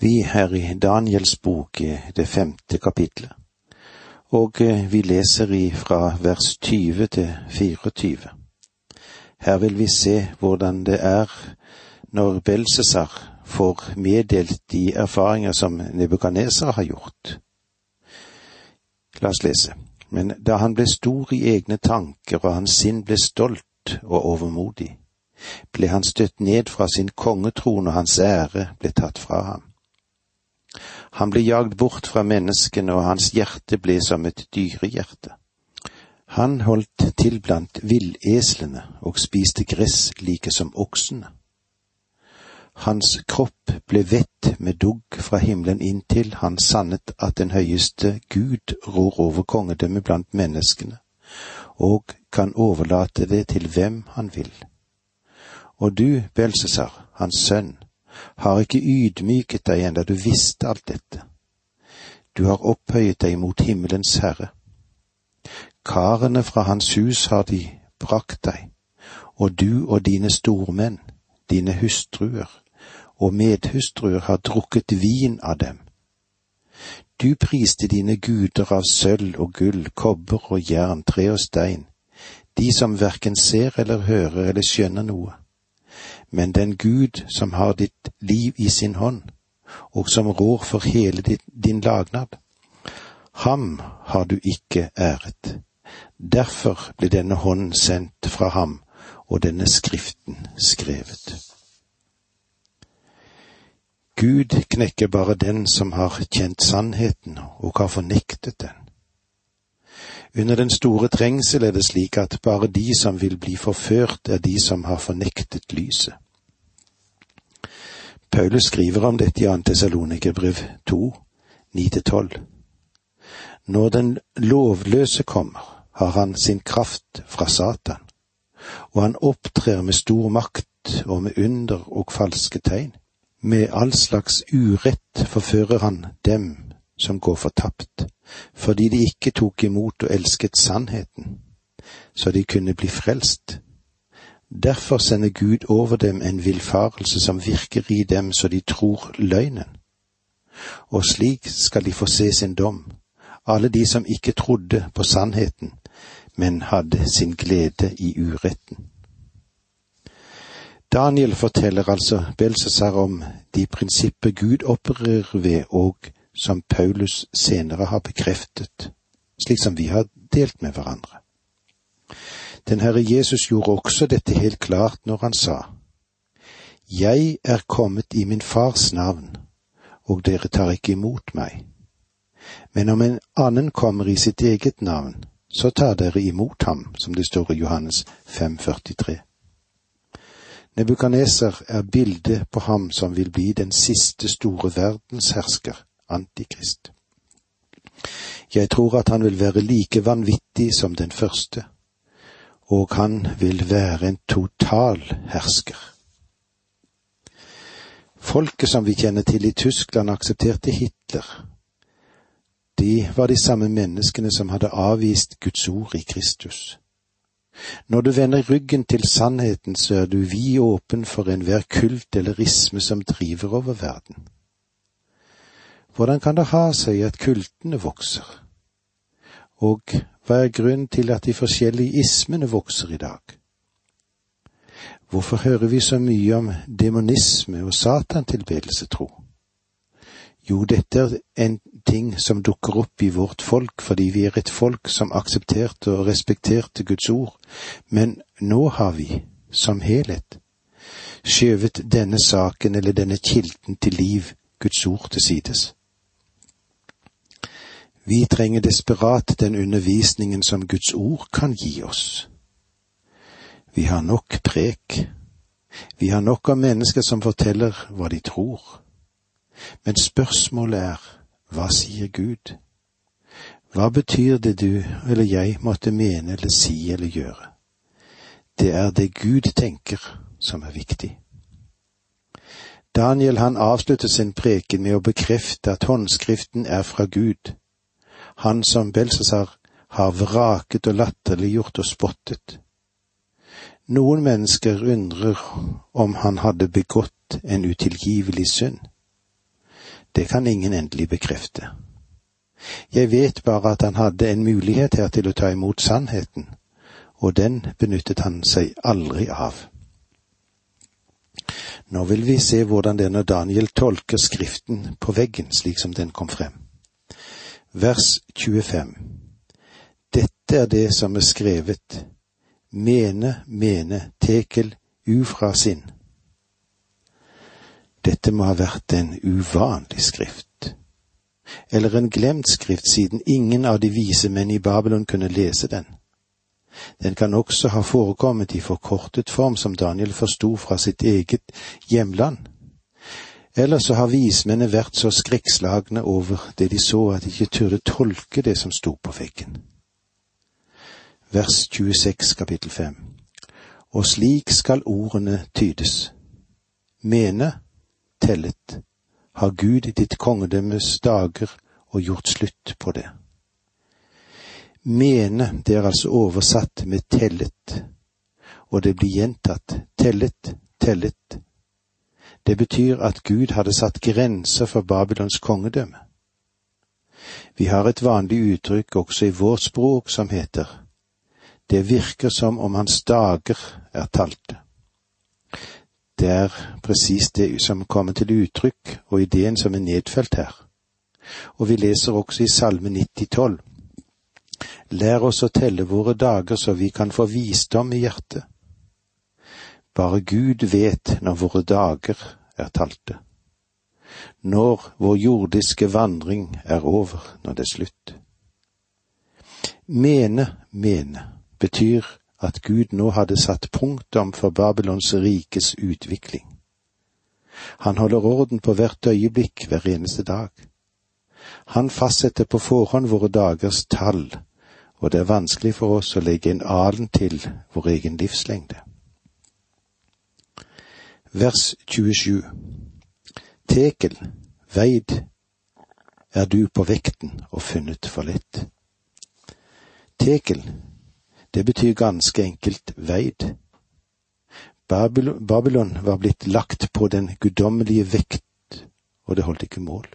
Vi er i Daniels bok, det femte kapitlet, og vi leser i fra vers 20 til 24. Her vil vi se hvordan det er når Belsesar får meddelt de erfaringer som Nebukadneser har gjort. La oss lese. Men da han ble stor i egne tanker og hans sinn ble stolt og overmodig, ble han støtt ned fra sin kongetron og hans ære ble tatt fra ham. Han ble jagd bort fra menneskene, og hans hjerte ble som et dyrehjerte. Han holdt til blant villeslene og spiste gress like som oksene. Hans kropp ble vett med dugg fra himmelen inntil han sannet at den høyeste Gud rår over kongedømmet blant menneskene, og kan overlate det til hvem han vil. Og du, Belsesar, hans sønn, har ikke ydmyket deg enda du visste alt dette. Du har opphøyet deg mot himmelens herre. Karene fra hans hus har de brakt deg, og du og dine stormenn, dine hustruer og medhustruer har drukket vin av dem. Du priste dine guder av sølv og gull, kobber og jern, tre og stein, de som verken ser eller hører eller skjønner noe men den Gud som har ditt liv i sin hånd, og som rår for hele din lagnad. Ham har du ikke æret. Derfor ble denne hånden sendt fra ham og denne skriften skrevet. Gud knekker bare den som har kjent sannheten og har fornektet den. Under den store trengsel er det slik at bare de som vil bli forført, er de som har fornektet lyset. Paulus skriver om dette i 2. Tessalonikerbrev 2, 9-12. Når den lovløse kommer, har han sin kraft fra Satan, og han opptrer med stor makt og med under og falske tegn. Med all slags urett forfører han dem som går fortapt, fordi de ikke tok imot og elsket sannheten, så de kunne bli frelst. Derfor sender Gud over dem en villfarelse som virker i dem så de tror løgnen. Og slik skal de få se sin dom, alle de som ikke trodde på sannheten, men hadde sin glede i uretten. Daniel forteller altså Belsesar om de prinsipper Gud opererer ved og som Paulus senere har bekreftet, slik som vi har delt med hverandre. Den Herre Jesus gjorde også dette helt klart når han sa, Jeg er kommet i min fars navn, og dere tar ikke imot meg. Men om en annen kommer i sitt eget navn, så tar dere imot ham, som det står i Johannes 5,43. Nebukaneser er bildet på ham som vil bli den siste store verdenshersker, Antikrist. Jeg tror at han vil være like vanvittig som den første, og han vil være en total hersker. Folket som vi kjenner til i Tyskland, aksepterte Hitler. De var de samme menneskene som hadde avvist Guds ord i Kristus. Når du vender ryggen til sannheten, så er du vid åpen for enhver kult eller risme som driver over verden. Hvordan kan det ha seg at kultene vokser? Og hva er grunnen til at de forskjellige ismene vokser i dag? Hvorfor hører vi så mye om demonisme og satantilbedelse, tro? Jo, dette er en ting som dukker opp i vårt folk fordi vi er et folk som aksepterte og respekterte Guds ord, men nå har vi, som helhet, skjøvet denne saken eller denne kilden til liv, Guds ord, til sides. Vi trenger desperat den undervisningen som Guds ord kan gi oss. Vi har nok prek. Vi har nok av mennesker som forteller hva de tror. Men spørsmålet er, hva sier Gud? Hva betyr det du eller jeg måtte mene eller si eller gjøre? Det er det Gud tenker som er viktig. Daniel han avslutter sin preken med å bekrefte at håndskriften er fra Gud, han som Belsesar har vraket og latterliggjort og spottet. Noen mennesker undrer om han hadde begått en utilgivelig synd. det kan ingen endelig bekrefte. Jeg vet bare at han hadde en mulighet her til å ta imot sannheten, og den benyttet han seg aldri av. Nå vil vi se hvordan denne Daniel tolker Skriften på veggen slik som den kom frem. Vers 25 Dette er det som er skrevet, mene, mene, tekel, ufra sinn. Dette må ha vært en uvanlig skrift, eller en glemt skrift siden ingen av de vise menn i Babylon kunne lese den. Den kan også ha forekommet i forkortet form som Daniel forsto fra sitt eget hjemland. Eller så har vismennene vært så skrekkslagne over det de så at de ikke turde tolke det som sto på veggen. Vers 26 kapittel 5 Og slik skal ordene tydes. Mene, tellet, har Gud i ditt kongedømmes dager og gjort slutt på det. Mene, det er altså oversatt med tellet, og det blir gjentatt tellet, tellet. Det betyr at Gud hadde satt grenser for Babylons kongedømme. Vi har et vanlig uttrykk også i vårt språk som heter Det virker som om hans dager er talte. Det er presis det som kommer til uttrykk og ideen som er nedfelt her. Og vi leser også i Salme 90,12. Lær oss å telle våre dager så vi kan få visdom i hjertet. Bare Gud vet når våre dager er talte. Når vår jordiske vandring er over, når det er slutt. Mene, mene betyr at Gud nå hadde satt punktum for Babylons rikes utvikling. Han holder orden på hvert øyeblikk hver eneste dag. Han fastsetter på forhånd våre dagers tall og det er vanskelig for oss å legge en alen til vår egen livslengde. Vers 27 Tekel, veid er du på vekten og funnet for lett. Tekel, det betyr ganske enkelt veid. Babylon var blitt lagt på den guddommelige vekt, og det holdt ikke mål.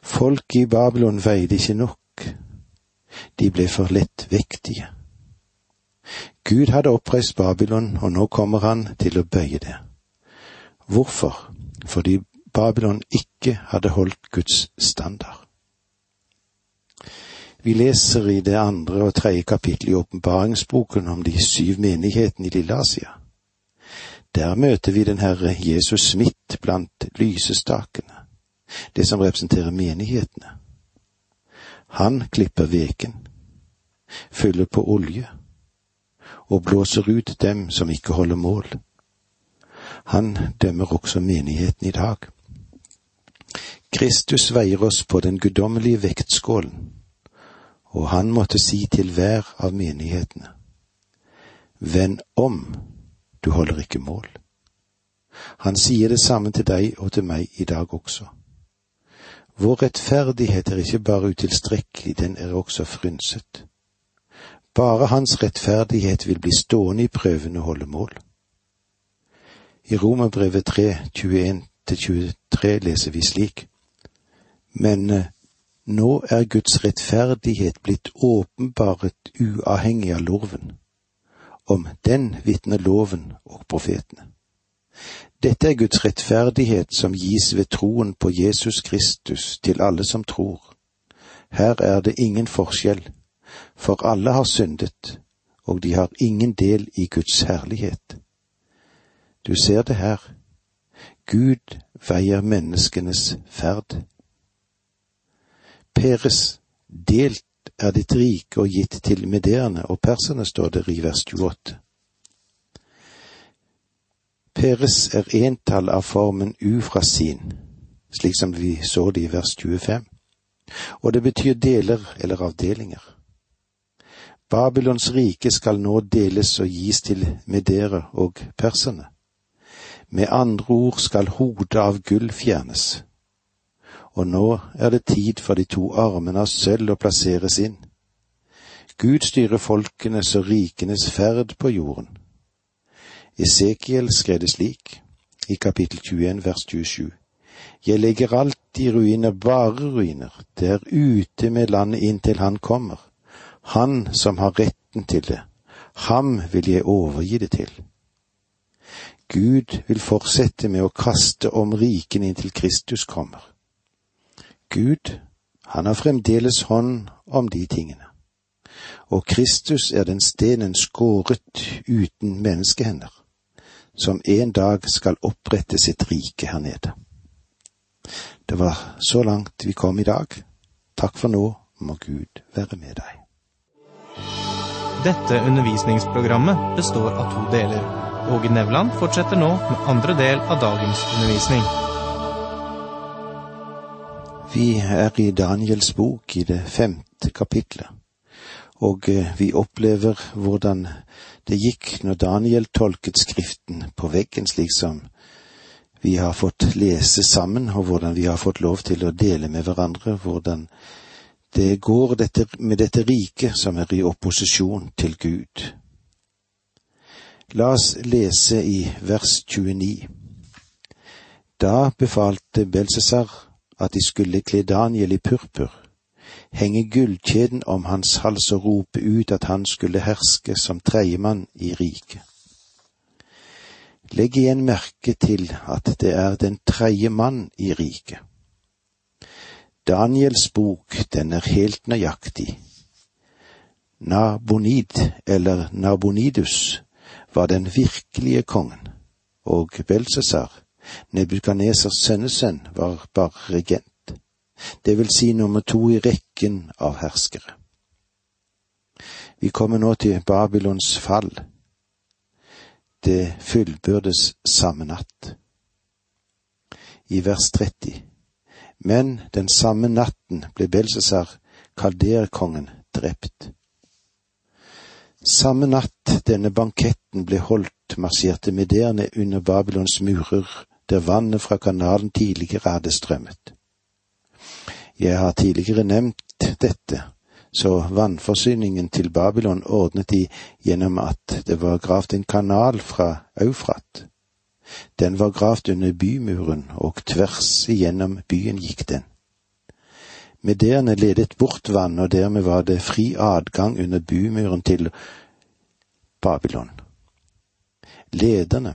Folk i Babylon veide ikke nok, de ble for lettvektige. Gud hadde oppreist Babylon, og nå kommer han til å bøye det. Hvorfor? Fordi Babylon ikke hadde holdt Guds standard. Vi leser i det andre og tredje kapittel i åpenbaringsboken om de syv menighetene i Lille Asia. Der møter vi den Herre Jesus midt blant lysestakene, det som representerer menighetene. Han klipper veken, fyller på olje og blåser ut dem som ikke holder mål. Han dømmer også menigheten i dag. Kristus veier oss på den guddommelige vektskålen, og han måtte si til hver av menighetene, Vend om, du holder ikke mål. Han sier det samme til deg og til meg i dag også. Vår rettferdighet er ikke bare utilstrekkelig, den er også frynset. Bare hans rettferdighet vil bli stående i prøvende holdemål. I Romerbrevet 3, 21-23 leser vi slik. Men eh, nå er Guds rettferdighet blitt åpenbaret uavhengig av loven. Om den vitner loven og profetene. Dette er Guds rettferdighet som gis ved troen på Jesus Kristus til alle som tror. Her er det ingen forskjell, for alle har syndet, og de har ingen del i Guds herlighet. Du ser det her. Gud veier menneskenes ferd. Peres, delt er ditt rike og gitt til mederne og perserne, står det i vers 28. Peres er entall av formen ufrasin, slik som vi så det i vers 25, og det betyr deler eller avdelinger. Babylons rike skal nå deles og gis til medere og perserne. Med andre ord skal hodet av gull fjernes. Og nå er det tid for de to armene av sølv å plasseres inn. Gud styrer folkenes og rikenes ferd på jorden. Esekiel skrev det slik, i kapittel 21 vers 27. Jeg legger alt i ruiner, bare ruiner. Det er ute med landet inntil han kommer. Han som har retten til det. Ham vil jeg overgi det til. Gud vil fortsette med å kaste om rikene inntil Kristus kommer. Gud, han har fremdeles hånd om de tingene. Og Kristus er den stenen skåret uten menneskehender, som en dag skal opprette sitt rike her nede. Det var så langt vi kom i dag. Takk for nå, må Gud være med deg. Dette undervisningsprogrammet består av to deler. Åge Nevland fortsetter nå med andre del av dagens undervisning. Vi er i Daniels bok i det femte kapitlet, og eh, vi opplever hvordan det gikk når Daniel tolket Skriften på veggen, slik som vi har fått lese sammen, og hvordan vi har fått lov til å dele med hverandre hvordan det går dette, med dette riket som er i opposisjon til Gud. La oss lese i vers 29. Da befalte Belsesar at de skulle kle Daniel i purpur, henge gullkjeden om hans hals og rope ut at han skulle herske som tredjemann i riket. Legg igjen merke til at det er den tredje mann i riket. Daniels bok, den er helt nøyaktig. Nabonid, eller Nabonidus, var den virkelige kongen, og Belsesar, Nebukadnesers sønnesønn, var bare regent, det vil si nummer to i rekken av herskere. Vi kommer nå til Babylons fall det fullbyrdes samme natt. I vers 30. Men den samme natten ble Belsesar, kalderkongen, drept. Samme natt denne banketten ble holdt, marsjerte mederne under Babylons murer, der vannet fra kanalen tidligere hadde strømmet. Jeg har tidligere nevnt dette, så vannforsyningen til Babylon ordnet de gjennom at det var gravd en kanal fra Eufrat. Den var gravd under bymuren, og tvers igjennom byen gikk den. Mederne ledet bort vann, og dermed var det fri adgang under bymuren til Babylon. Lederne,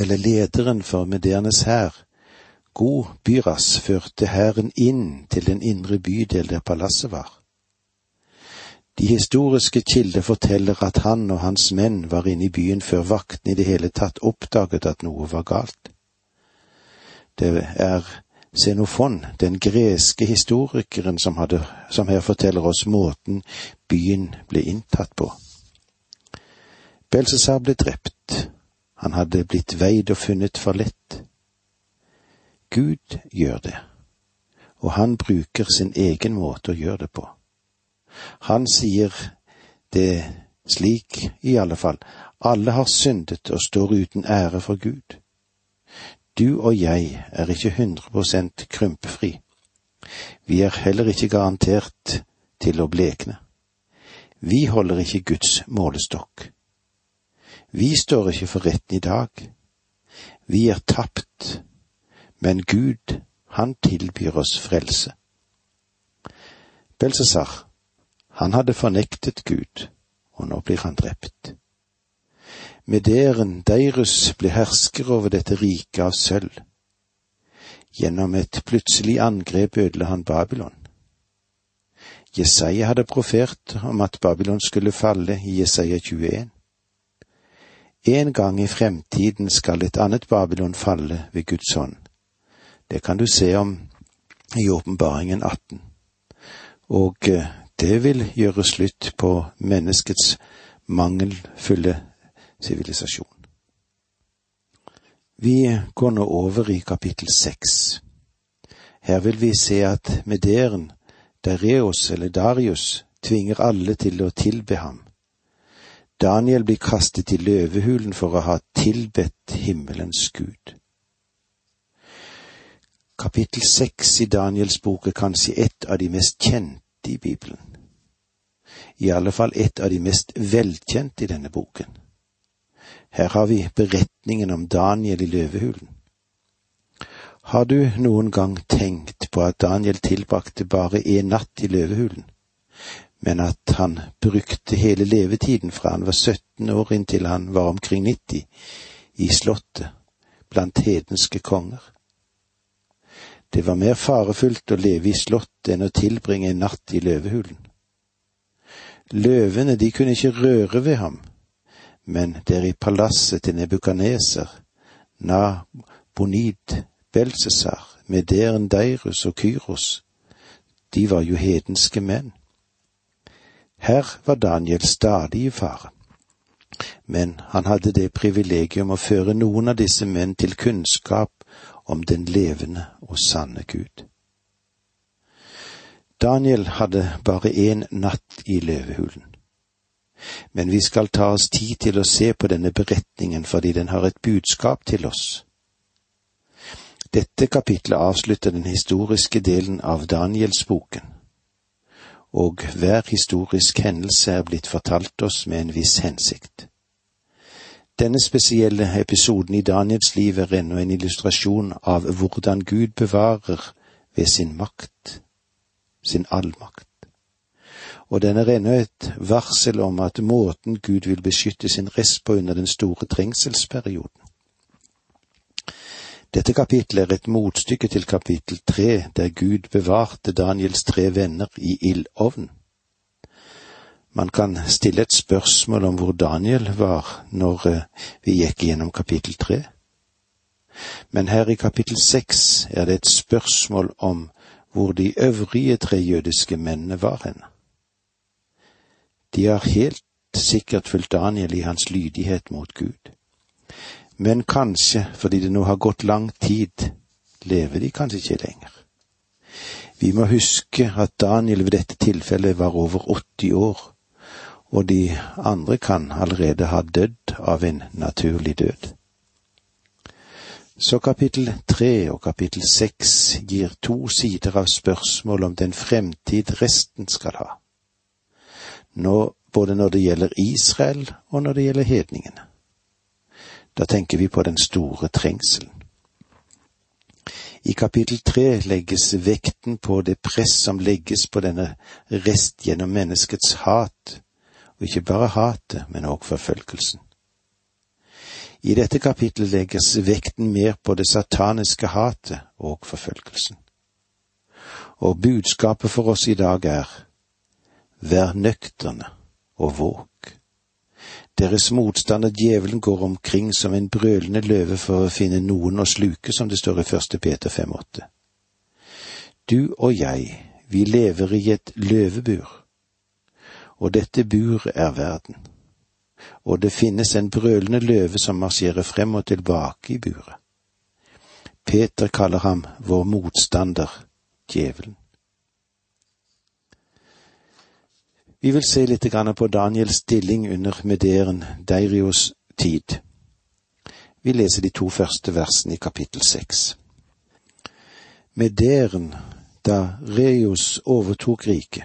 eller lederen for medernes hær, God Byras, førte hæren inn til den indre bydel der palasset var. De historiske kilder forteller at han og hans menn var inne i byen før vaktene i det hele tatt oppdaget at noe var galt. Det er Xenofon, den greske historikeren, som, hadde, som her forteller oss måten byen ble inntatt på. Belsesar ble drept. Han hadde blitt veid og funnet for lett. Gud gjør det, og han bruker sin egen måte å gjøre det på. Han sier det slik, i alle fall, alle har syndet og står uten ære for Gud. Du og jeg er ikke hundre prosent krympefri. Vi er heller ikke garantert til å blekne. Vi holder ikke Guds målestokk. Vi står ikke for retten i dag. Vi er tapt, men Gud, han tilbyr oss frelse. Belsesar, han hadde fornektet Gud, og nå blir han drept. Mederen Deirus ble hersker over dette riket av sølv. Gjennom et plutselig angrep ødela han Babylon. Jesaja hadde profert om at Babylon skulle falle i Jesaja 21. En gang i fremtiden skal et annet Babylon falle ved Guds hånd. Det kan du se om i Åpenbaringen 18. Og eh, det vil gjøre slutt på menneskets mangelfulle sivilisasjon. Vi går nå over i kapittel seks. Her vil vi se at Mederen, Dareos eller Darius, tvinger alle til å tilbe ham. Daniel blir kastet i løvehulen for å ha tilbedt himmelens gud. Kapittel seks i Daniels bok er kanskje et av de mest kjente i Bibelen i alle fall et av de mest velkjente i denne boken. Her har vi beretningen om Daniel i løvehulen. Har du noen gang tenkt på at Daniel tilbrakte bare én natt i løvehulen, men at han brukte hele levetiden fra han var 17 år inntil han var omkring 90, i slottet blant hedenske konger? Det var mer farefullt å leve i slottet enn å tilbringe en natt i løvehulen. Løvene, de kunne ikke røre ved ham, men det er i palasset til Nebukaneser, Nabonid, Belsesar, Mederen Deirus og Kyros, de var jo hedenske menn. Her var Daniel stadig i fare, men han hadde det privilegium å føre noen av disse menn til kunnskap om den levende og sanne Gud. Daniel hadde bare én natt i løvehulen. Men vi skal ta oss tid til å se på denne beretningen fordi den har et budskap til oss. Dette kapitlet avslutter den historiske delen av Danielsboken, og hver historisk hendelse er blitt fortalt oss med en viss hensikt. Denne spesielle episoden i Daniels liv er ennå en illustrasjon av hvordan Gud bevarer ved sin makt, sin allmakt. Og den er ennå et varsel om at måten Gud vil beskytte sin rest på under den store trengselsperioden. Dette kapittelet er et motstykke til kapittel tre, der Gud bevarte Daniels tre venner i ildovnen. Man kan stille et spørsmål om hvor Daniel var når eh, vi gikk gjennom kapittel tre. Men her i kapittel seks er det et spørsmål om hvor de øvrige tre jødiske mennene var hen. De har helt sikkert fulgt Daniel i hans lydighet mot Gud. Men kanskje, fordi det nå har gått lang tid, lever de kanskje ikke lenger. Vi må huske at Daniel ved dette tilfellet var over 80 år, og de andre kan allerede ha dødd av en naturlig død. Så kapittel tre og kapittel seks gir to sider av spørsmål om den fremtid resten skal ha. Nå, både når det gjelder Israel og når det gjelder hedningene. Da tenker vi på den store trengselen. I kapittel tre legges vekten på det press som legges på denne rest gjennom menneskets hat, og ikke bare hatet, men òg forfølgelsen. I dette kapittelet legges vekten mer på det sataniske hatet og forfølgelsen. Og budskapet for oss i dag er vær nøkterne og våg. Deres motstander djevelen går omkring som en brølende løve for å finne noen å sluke, som det står i første Peter 5,8. Du og jeg, vi lever i et løvebur og dette bur er verden. Og det finnes en brølende løve som marsjerer frem og tilbake i buret. Peter kaller ham vår motstander, djevelen. Vi vil se litt på Daniels stilling under mederen Deirios tid. Vi leser de to første versene i kapittel seks. Mederen, da Reus overtok riket,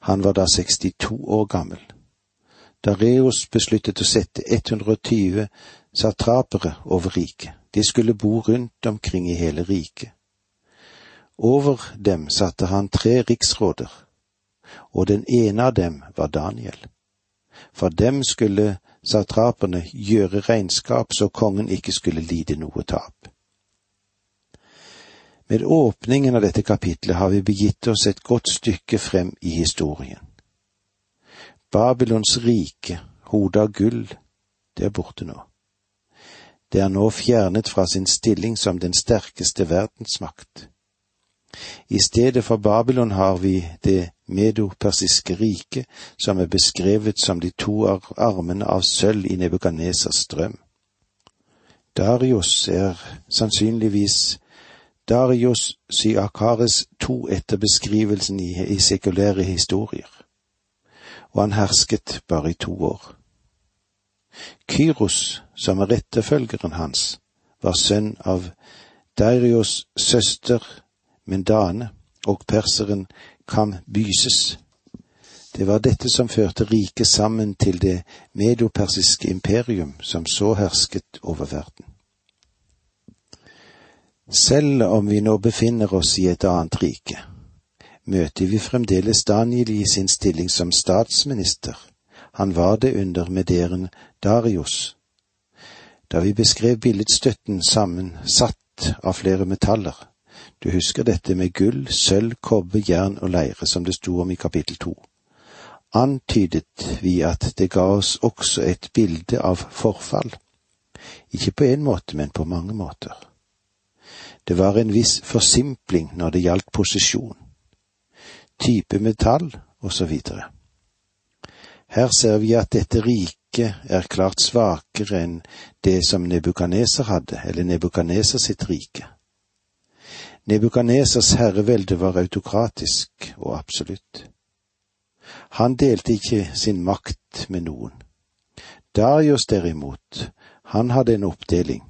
han var da 62 år gammel. Dareos besluttet å sette 120 satrapere over riket. De skulle bo rundt omkring i hele riket. Over dem satte han tre riksråder, og den ene av dem var Daniel. For dem skulle satraperne gjøre regnskap så kongen ikke skulle lide noe tap. Med åpningen av dette kapitlet har vi begitt oss et godt stykke frem i historien. Babylons rike, hodet av gull, det er borte nå. Det er nå fjernet fra sin stilling som den sterkeste verdensmakt. I stedet for Babylon har vi det medopersiske riket, som er beskrevet som de to armene av sølv i Nebukadnesers drøm. Darius er sannsynligvis Darius Syakares to etter beskrivelsen i, i sekulære historier, og han hersket bare i to år. Kyros, som er etterfølgeren hans, var sønn av Darius' søster Mendane og perseren Kambyses. Det var dette som førte riket sammen til det medopersiske imperium som så hersket over verden. Selv om vi nå befinner oss i et annet rike, møter vi fremdeles Daniel i sin stilling som statsminister. Han var det under mederen Darius. Da vi beskrev billedstøtten sammensatt av flere metaller, du husker dette med gull, sølv, kobber, jern og leire, som det sto om i kapittel to, antydet vi at det ga oss også et bilde av forfall. Ikke på én måte, men på mange måter. Det var en viss forsimpling når det gjaldt posisjon, type metall osv. Her ser vi at dette riket er klart svakere enn det som Nebukaneser hadde, eller Nebukaneser sitt rike. Nebukanesers herrevelde var autokratisk og absolutt. Han delte ikke sin makt med noen. Darius derimot, han hadde en oppdeling.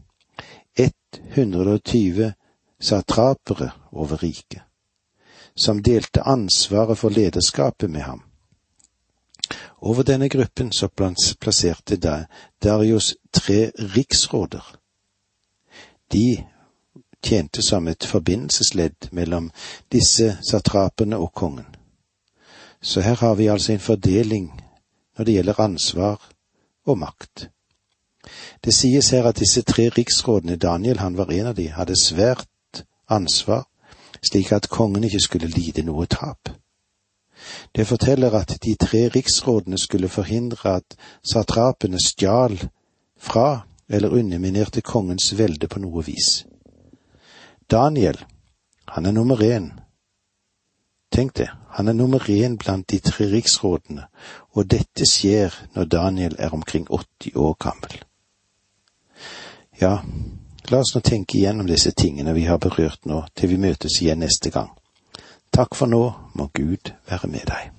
120 satrapere over riket, som delte ansvaret for lederskapet med ham. Over denne gruppen så plasserte Darius tre riksråder. De tjente som et forbindelsesledd mellom disse satrapene og kongen. Så her har vi altså en fordeling når det gjelder ansvar og makt. Det sies her at disse tre riksrådene, Daniel han var en av de, hadde svært ansvar, slik at kongen ikke skulle lide noe tap. Det forteller at de tre riksrådene skulle forhindre at satrapene stjal fra eller underminerte kongens velde på noe vis. Daniel, han er nummer én. Tenk det, han er nummer én blant de tre riksrådene, og dette skjer når Daniel er omkring 80 år gammel. Ja, la oss nå tenke igjennom disse tingene vi har berørt nå, til vi møtes igjen neste gang. Takk for nå, må Gud være med deg.